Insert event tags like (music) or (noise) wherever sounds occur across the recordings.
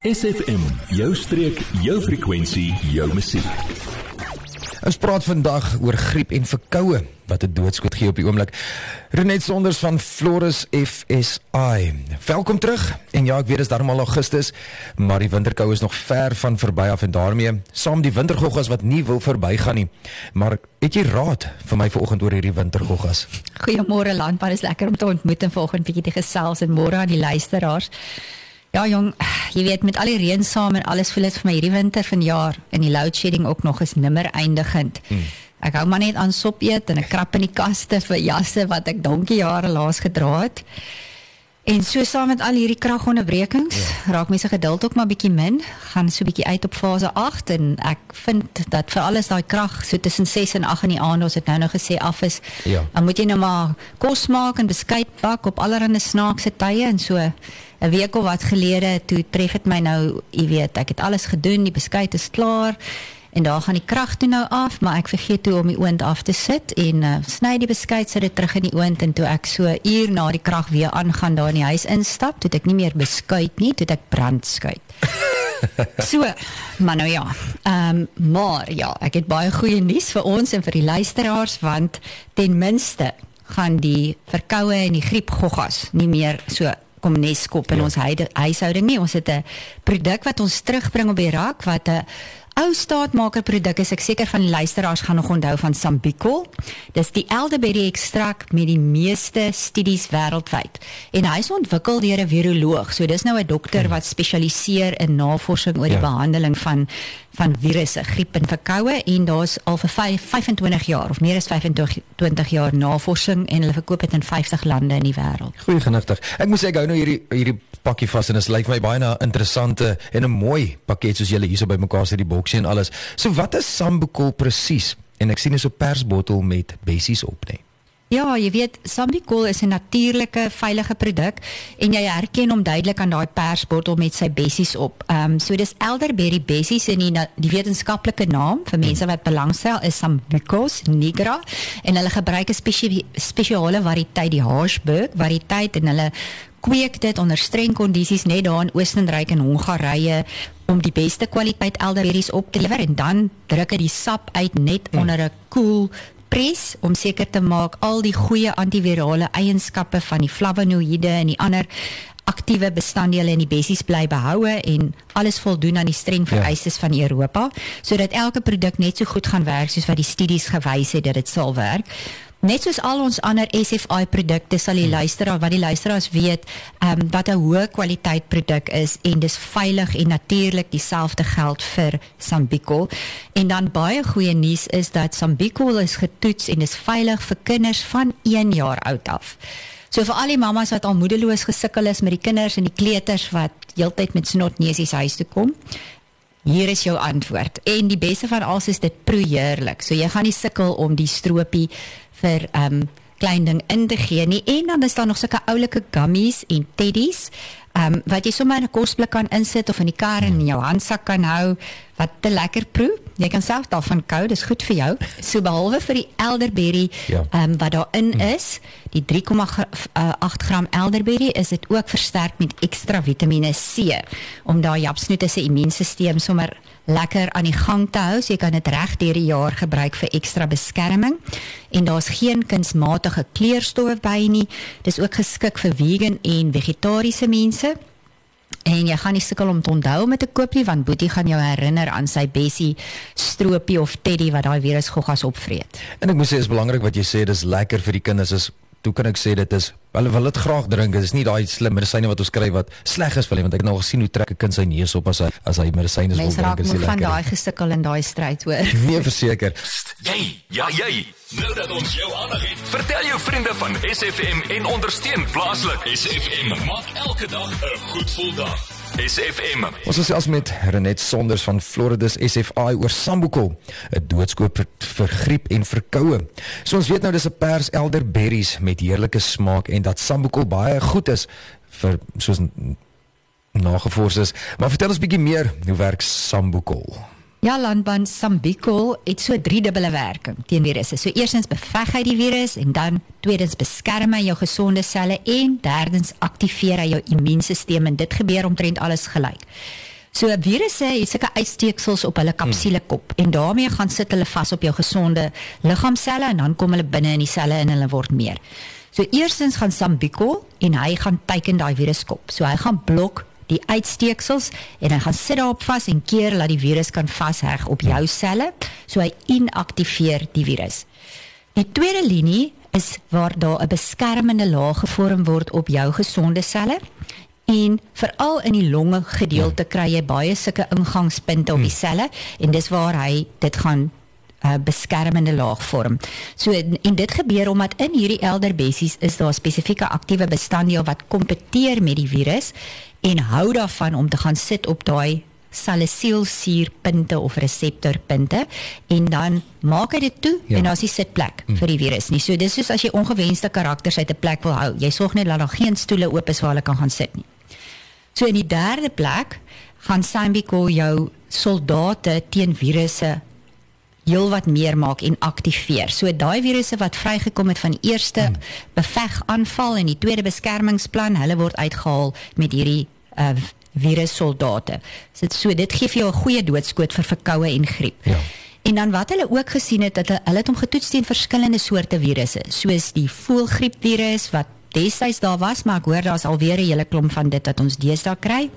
SFM, jou streek, jou frekwensie, jou musiek. Ons praat vandag oor griep en verkoue wat 'n doodskoot gee op die oomblik. Renet Sonders van Floris FSI. Welkom terug. En ja, ek weet dit is darmal Augustus, maar die winterkou is nog ver van verby af en daarmee saam die wintergoggas wat nie wil verbygaan nie. Maar het jy raad vir my vanoggend oor hierdie wintergoggas? Goeiemôre landbaan, is lekker om te ontmoet en vanoggend bietjie te gesels en môre aan die luisteraars. Ja jong, (sighs) jy weet met al die reën saam en alles voel dit vir my hierdie winter vanjaar en die load shedding ook nog is nimmer eindigend. Hmm. Ek hou maar net aan sop eet en ek krap in die kaste vir jasse wat ek donkie jare laas gedra het. En so saam met al hierdie kragonderbrekings, ja. raak mense geduld ook maar bietjie min, gaan so bietjie uit op fase 8 en ek vind dat vir alles daai krag so tussen 6 en 8 in die aand ons het nou nou gesê af is. Ja. Dan moet jy nou maar kos maak en beskuit bak op allerlei snaakse tye en so 'n week of wat gelede toe tref dit my nou, jy weet, ek het alles gedoen, die beskuit is klaar en daar gaan die krag toe nou af, maar ek vergeet toe om die oond af te sit en uh, sny die beskuit sit dit terug in die oond en toe ek so uur na die krag weer aangaan daar in die huis instap, toe ek nie meer beskuit nie, toe ek brandskuit. (laughs) so, maar nou ja. Ehm um, maar ja, ek het baie goeie nuus vir ons en vir die luisteraars want ten minste gaan die verkoue en die griep goggas nie meer so kom nes kop in ja. ons huishouding nie. Ons het 'n produk wat ons terugbring op die rak wat 'n ou staatmaker produk is. Ek seker van luisteraars gaan nog onthou van Sambicol. Dis die elderberry ekstrak met die meeste studies wêreldwyd. En hy is ontwikkel deur 'n viroloog. So dis nou 'n dokter wat spesialiseer in navorsing oor die ja. behandeling van van virusse, griep en verkoue en daar's al vir 5, 25 jaar of meer as 25 jaar navorsing en hulle verkoop dit in 50 lande in die wêreld. Goeie genigtig. Ek moet sê ek hou nou hierdie hierdie pakkie vas en dit lyk my baie na interessante en 'n mooi pakket soos julle hierso bymekaar sit die boksie en alles. So wat is Sambukol presies? En ek sien hier so persbottel met bessies op net. Ja, jy weet, Sambicol is 'n natuurlike, veilige produk en jy herken hom duidelik aan daai persbottel met sy bessies op. Ehm um, so dis elderberry bessies en die, die wetenskaplike naam vir mense wat belangstel is Sambucus nigra en hulle gebruik 'n spesie, spesiale variëteit, die Harshberg variëteit en hulle kweek dit onder streng kondisies net daar in Oostenryk en Hongarye om die beste kwaliteit elderberries op te lewer en dan druk dit die sap uit net hmm. onder 'n koel cool pres om seker te maak al die goeie antivirale eienskappe van die flavonoïde en die ander aktiewe bestanddele in die bessies bly behoue en alles voldoen aan die streng ja. vereistes ja. van Europa sodat elke produk net so goed gaan werk soos wat die studies gewys het dat dit sal werk. Net soos al ons ander SFI produkte sal die hmm. luisteraar wat die luisteraars weet, ehm um, wat 'n hoë kwaliteit produk is en dis veilig en natuurlik dieselfde geld vir Sambicol. En dan baie goeie nuus is dat Sambicol is getoets en is veilig vir kinders van 1 jaar oud af. So vir al die mammas wat al moedeloos gesukkel is met die kinders en die kleuters wat heeltyd met snotneusies huis toe kom, Hier is jou antwoord. En die beste van alles is dit proeheerlik. So jy gaan nie sukkel om die stroopie vir um klein ding in te gee nie. En dan is daar nog sulke oulike gummies en teddies um wat jy sommer in 'n kosblik kan insit of in die kar en in jou handsak kan hou wat te lekker proe. Jy kan self daarvan kou, dis goed vir jou. So behalwe vir die elderberry ja. um wat daarin mm. is, die 3,8 gram elderberry is dit ook versterk met ekstra Vitamiene C om daai japsnoete se immuunstelsel sommer lekker aan die gang te hou. So jy kan dit reg deur die jaar gebruik vir ekstra beskerming. En daar's geen kunsmatige kleurstowwe by nie. Dis ook geskik vir vegan en vegetariese mense. En jy gaan nie sukkel om te onthou om dit te koop nie want Boetie gaan jou herinner aan sy Bessie stroopie of teddy wat daai virus goggas opvreet. En ek moet sê is belangrik wat jy sê dis lekker vir die kinders is toe kan ek sê dit is hulle wil dit graag drink. Dit is nie daai slim medisyne wat ons kry wat sleg is vir hulle want ek het nou gesien hoe trek 'n kind sy neus op as hy as hy medisyne wil drink. Mense raak van daai gesukkel in daai stryd hoor. (laughs) Nee, verseker. Jy, ja jy. Nou dat ons jou aandag het, vertel jou vriende van SFM en ondersteun plaaslik. SFM maak elke dag 'n goed gevoel dag. SFM. Ons is selfs met Renet Sonders van Floridus SFI oor Sambucol, 'n doodskoop vir, vir griep en verkoue. So ons weet nou dis 'n pers elderberries met heerlike smaak en dat Sambucol baie goed is vir soos nagevors is. Maar vertel ons bietjie meer, hoe werk Sambucol? Ja, landbaan Sambicol het so drie dubbele werking teen virusse. So eerstens beveg hy die virus en dan tweedens beskerm hy jou gesonde selle en derdens aktiveer hy jou immuunstelsel en dit gebeur omtrent alles gelyk. So virusse het sulke uitsteeksels op hulle kapsulekop en daarmee gaan sit hulle vas op jou gesonde liggaamselle en dan kom hulle binne in die selle en hulle word meer. So eerstens gaan Sambiko en hy gaan teiken daai viruskop. So hy gaan blok die uitsteeksels en hy gaan sit daarop vas en keer dat die virus kan vasheg op jou selle. So hy inaktiveer die virus. Die tweede linie is waar daar 'n beskermende laag gevorm word op jou gesonde selle en veral in die longe gedeelte kry jy baie sulke ingangspunte op die selle en dis waar hy dit gaan uh, beskermende laag vorm. So en, en dit gebeur omdat in hierdie elderbessies is daar spesifieke aktiewe bestanddeel wat kompeteer met die virus en hou daarvan om te gaan sit op daai salicylsuurpunte of reseptorpunte en dan maak hy dit toe Ja. en daar's die sitplek Hm. vir die virus nie. So dis soos as jy ongewenste karakters uit 'n plek wil hou. Jy sorg net dat daar geen stoele oop is waar hulle kan gaan sit nie. So in die derde plek gaan Sambiko jou soldate teen virusse heelwat meer maak en aktiveer. So daai virusse wat vrygekom het van die eerste hmm. beveg aanval en die tweede beskermingsplan, hulle word uitgehaal met hierdie uh, virussoldate. So, so dit gee vir jou 'n goeie doodskoot vir verkoue en griep. Ja. En dan wat hulle ook gesien het dat hulle, hulle het hom getoets teen verskillende soorte virusse, soos die voëlgriepvirus wat destyds daar was, maar ek hoor daar's alweer 'n hele klomp van dit wat ons deesdae kry.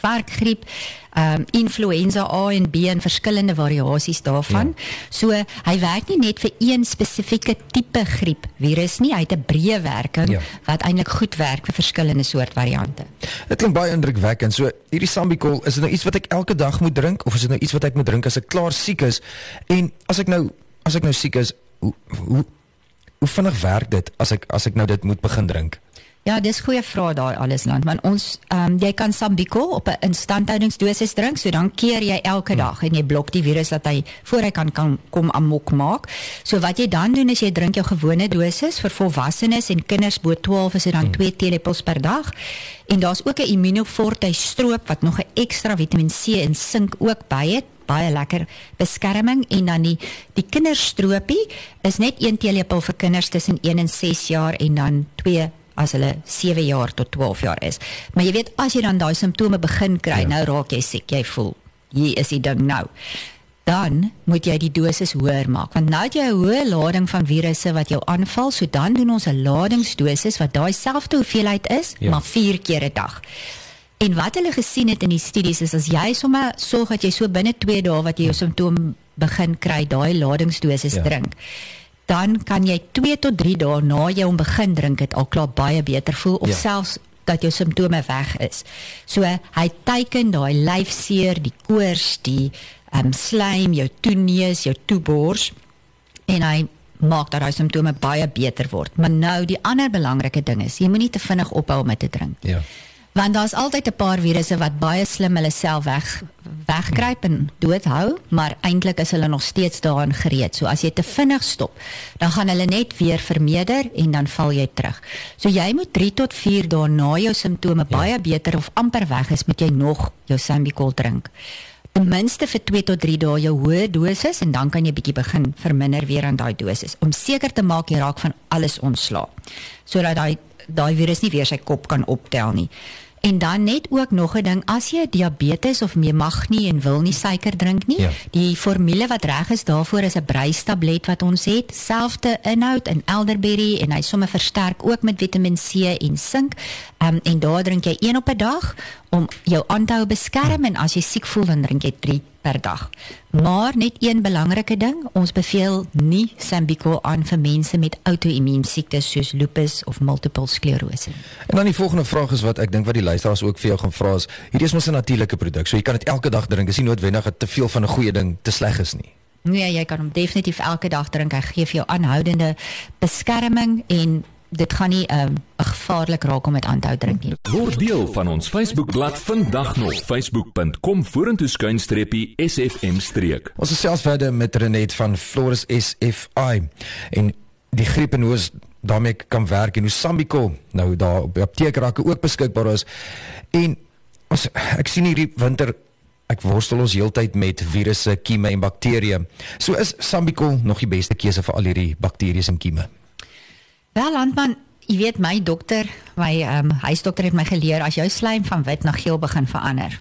Varkgriep, ehm um, influenza A en B en verskillende variasies daarvan. Ja. So hy werk nie net vir een spesifieke tipe griepvirus nie, hy het 'n breë werking ja. wat eintlik goed werk vir verskillende soort variante. Dit klink baie indrukwekkend. So hierdie Sambicol, is dit nou iets wat ek elke dag moet drink of is dit nou iets wat ek moet drink as ek klaar siek is? En as ek nou as ek nou siek is, hoe hoe hoe vinnig werk dit as ek as ek nou dit moet begin drink? Ja, dis goeie vraag daai alles land want ons ehm um, jy kan Sambico op 'n instandhoudingsdosis drink, so dan keer jy elke dag en jy blok die virus dat hy voor hy kan kan kom amok maak. So wat jy dan doen is jy drink jou gewone dosis vir volwassenes en kinders bo 12 is dit dan 2 teelepels per dag. En daar's ook 'n Immunoforte stroop wat nog 'n ekstra Vitamien C en sink ook by het baie lekker beskerming en dan die die kinderstropie is net 1 teelepel vir kinders tussen 1 en 6 jaar en dan 2 as hulle 7 jaar tot 12 jaar is. Maar jy weet as jy dan daai simptome begin kry, Ja. nou raak jy siek, jy voel hier is die ding nou. Dan moet jy die dosis hoër maak want nou het jy 'n hoë lading van virusse wat jou aanval, so dan doen ons 'n ladingsdosis wat daai selfde hoeveelheid is, Ja. maar 4 keer 'n dag. En wat hulle gesien het in die studies is as jy sommer sorg dat jy so binne 2 dae wat jy jou simptoom begin kry, daai ladingsdosis ja. drink, dan kan jy 2 tot 3 dae na jy hom begin drink het al klaar baie beter voel of Ja. ja. selfs dat jou simptome weg is. So hy teiken daai lyfseer, die koors, die ehm um, slaim, jou toeneus, jou toebors en hy maak dat daai simptome baie beter word. Maar nou die ander belangrike ding is, jy moenie te vinnig ophou om dit te drink Ja. Want daar's altyd 'n paar virusse wat baie slim hulle self weg wegkruip en doodhou, maar eintlik is hulle nog steeds daarin gereed. So as jy te vinnig stop, dan gaan hulle net weer vermeerder en dan val jy terug. So jy moet 3 tot 4 dae na jou simptome ja. baie beter of amper weg is, moet jy nog jou Sambicol drink. Ten minste vir 2 tot 3 dae jou hoë dosis en dan kan jy bietjie begin verminder weer aan daai dosis om seker te maak jy raak van alles ontslae. Sodat daai daai virus nie weer sy kop kan optel nie. En dan net ook nog 'n ding, as jy diabetes of jy mag nie en wil nie suiker drink nie, Ja. die formule wat reg is daarvoor is 'n breistablet wat ons het, selfde inhoud in elderberry en hy somme versterk ook met Vitamiin C en sink. Um, en daar drink jy een op 'n dag om jou aan te hou beskerm en as jy siek voel dan drink jy 3 per dag. Maar net een belangrike ding, ons beveel nie Sambico aan vir mense met outoimmuun siektes soos lupus of multiple sklerose. En dan die volgende vraag is wat ek dink wat die luisteraars ook vir jou gaan vra is, hierdie is mos 'n natuurlike produk. So jy kan dit elke dag drink. Dis nie noodwendig dat te veel van 'n goeie ding te sleg is nie. Nee, jy kan hom definitief elke dag drink. Hy gee vir jou aanhoudende beskerming en dit gaan nie 'n um, gevaarlik raak om dit aan te hou drink nie. Word deel van ons Facebookblad vandag nog facebook.com vorentoe skuinstreepie SFM streek. Ons is selfs verder met Renet van Floris SFI en die griep en hoe ons daarmee kan werk en hoe Sambicol nou daar op die apteekrakke ook beskikbaar is. En ons ek sien hierdie winter ek worstel ons heeltyd met virusse, kieme en bakterieë. So is Sambicol nog die beste keuse vir al hierdie bakterieë en kieme. Wel landman, jy weet my dokter, my ehm um, huisdokter het my geleer as jou slaim van wit na geel begin verander,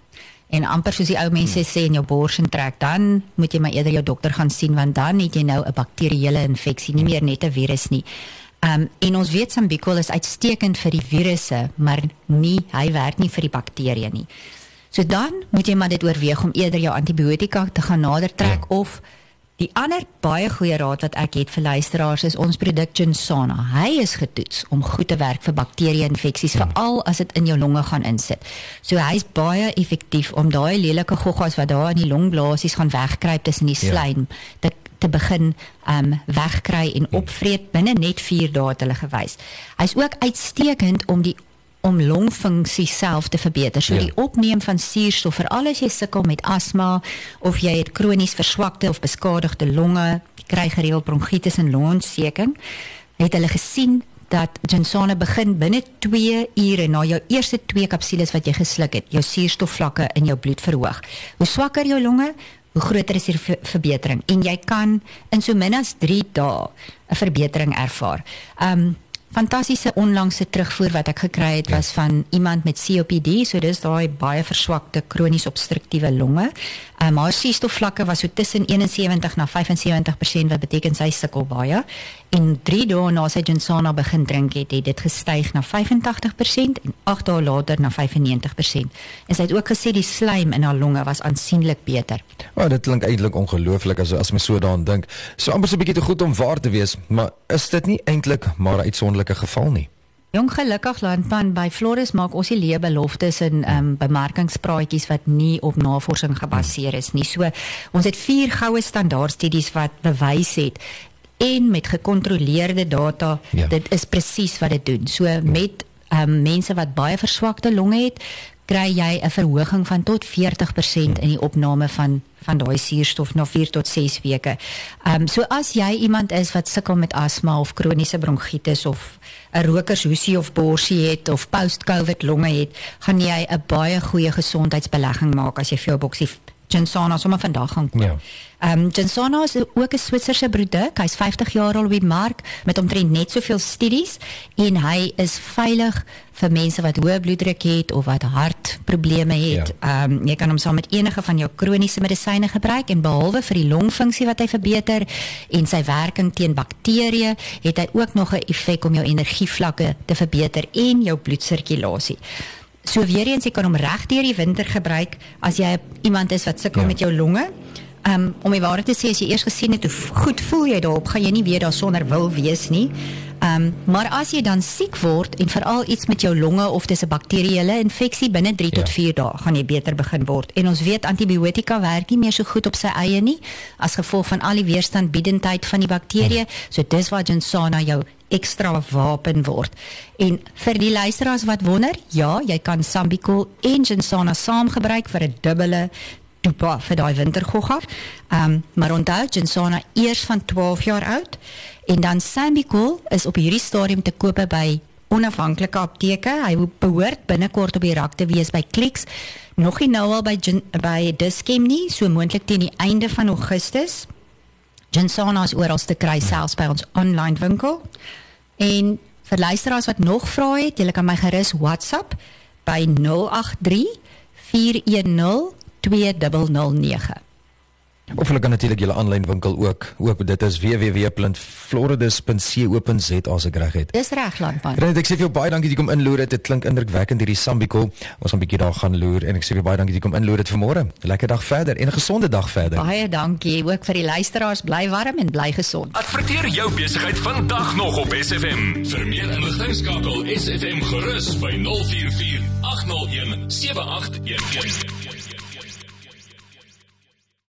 en amper soos die ou mense sê in jou bors en trek, dan moet jy maar eerder jou dokter gaan sien want dan het jy nou 'n bakterieële infeksie, nie meer net 'n virus nie. Um en ons weet Sambucol is uitstekend vir die virusse, maar nie hy werk nie vir die bakterieë nie. So dan moet jy maar dit oorweeg om eerder jou antibiotika te gaan nader trek ja. of Die ander baie goeie raad wat ek het vir luisteraars is ons produk Gensana. Hy is getoets om goed te werk vir bakterie-infeksies, hmm. veral as dit in jou longe gaan insit. So hy's baie effektief om daai lelike goggas wat daar in die longblaasies gaan wegkruip tussen die slaim ja. te te begin um wegkry en hmm. opvreet binne net 4 dae het hulle gewys. Hy's ook uitstekend om die om longfunksie self te verbeter. So ja. die opneem van suurstof vir al as jy sukkel met asma of jy het kronies verswakte of beskadigde longe, kry gereeld bronkietis en longontsteking, het hulle gesien dat Jensana begin binne 2 ure na jou eerste 2 kapsules wat jy gesluk het, jou suurstofvlakke in jou bloed verhoog. Hoe swakker jou longe, hoe groter is die verbetering en jy kan in so min as 3 dae 'n verbetering ervaar. Um fantastiese onlangse terugvoer wat ek gekry het ja. was van iemand met COPD, so dis daai baie verswakte kronies obstruktiewe longe. Um, haar suurstofvlakke was so tussen 71 na 75% wat beteken sy sukkel baie. En 3 dae na sy Jensana begin drink het, het dit gestyg na 85% en 8 dae later na 95%. En sy het ook gesê die slijm in haar longe was aansienlik beter. O, oh, dit klink eintlik ongelooflik as as mens so daaraan dink. So amper so 'n bietjie te goed om waar te wees, maar is dit nie eintlik maar 'n uitsonderlike geval nie? Jong gelukkig landpan by Floris maak ons die lewe beloftes en ehm um, bemarkingspraatjies wat nie op navorsing gebaseer is nie. So ons het vier goue standaard studies wat bewys het en met gekontroleerde data ja. dit is presies wat dit doen. So met ehm um, mense wat baie verswakte longe het, kry jy 'n verhoging van tot 40% in die opname van van daai suurstof na 4 tot 6 weke. Ehm um, so as jy iemand is wat sukkel met asma of kroniese bronkietis of 'n rokershoesie of borsie het of post-covid longe het, gaan jy 'n baie goeie gesondheidsbelegging maak as jy vir jou boksie Gensana sommer vandag gaan koop. Ja. Ehm um, Gensana is ook 'n Switserse produk. Hy's 50 jaar al op die mark met omtrent net soveel studies en hy is veilig vir mense wat hoë bloeddruk het of wat hartprobleme het. Ja. Ehm ja. um, jy kan hom saam met enige van jou kroniese medisyne gebruik en behalwe vir die longfunksie wat hy verbeter en sy werking teen bakterieë, het hy ook nog 'n effek om jou energievlakke te verbeter en jou bloedsirkulasie. So weer eens jy kan hom reg deur die winter gebruik as jy iemand is wat sukkel ja. met jou longe. Um, om die waarheid te sê as jy eers gesien het hoe goed voel jy daarop, gaan jy nie weer daar sonder wil wees nie. Um, maar as jy dan siek word en veral iets met jou longe of dis 'n bakterieële infeksie binne 3 ja. tot 4 dae gaan jy beter begin word. En ons weet antibiotika werk nie meer so goed op sy eie nie as gevolg van al die weerstandbiedendheid van die bakterieë. Ja. So dis waar Jensana jou ekstra wapen word. En vir die luisteraars wat wonder, ja, jy kan Sambicol en Jensana saam gebruik vir 'n dubbele toepa vir daai wintergogga. Ehm um, maar onthou Jensana eers van 12 jaar oud en dan Sambicol is op hierdie stadium te koop by onafhanklike apteke. Hy behoort binnekort op die rak te wees by Clicks. Nog nie nou al by by Dischem nie, so moontlik teen die einde van Augustus. Jensana is oral te kry selfs by ons online winkel. En vir luisteraars wat nog vrae het, julle kan my gerus WhatsApp by 083 410 2009. Of hulle kan natuurlik julle aanlyn winkel ook oop. Dit is www.floridus.co.za as ek reg het. Dis reg landman. Rent, ek sê vir jou baie dankie dat jy kom inloer. Dit klink indrukwekkend hierdie Sambiko. Ons gaan 'n bietjie daar gaan loer en ek sê vir jou baie dankie dat jy kom inloer dit vanmôre. Lekker dag verder en 'n gesonde dag verder. Baie dankie ook vir die luisteraars. Bly warm en bly gesond. Adverteer jou besigheid vandag nog op SFM. Vir meer inligting skakel SFM gerus by 044 801 7811.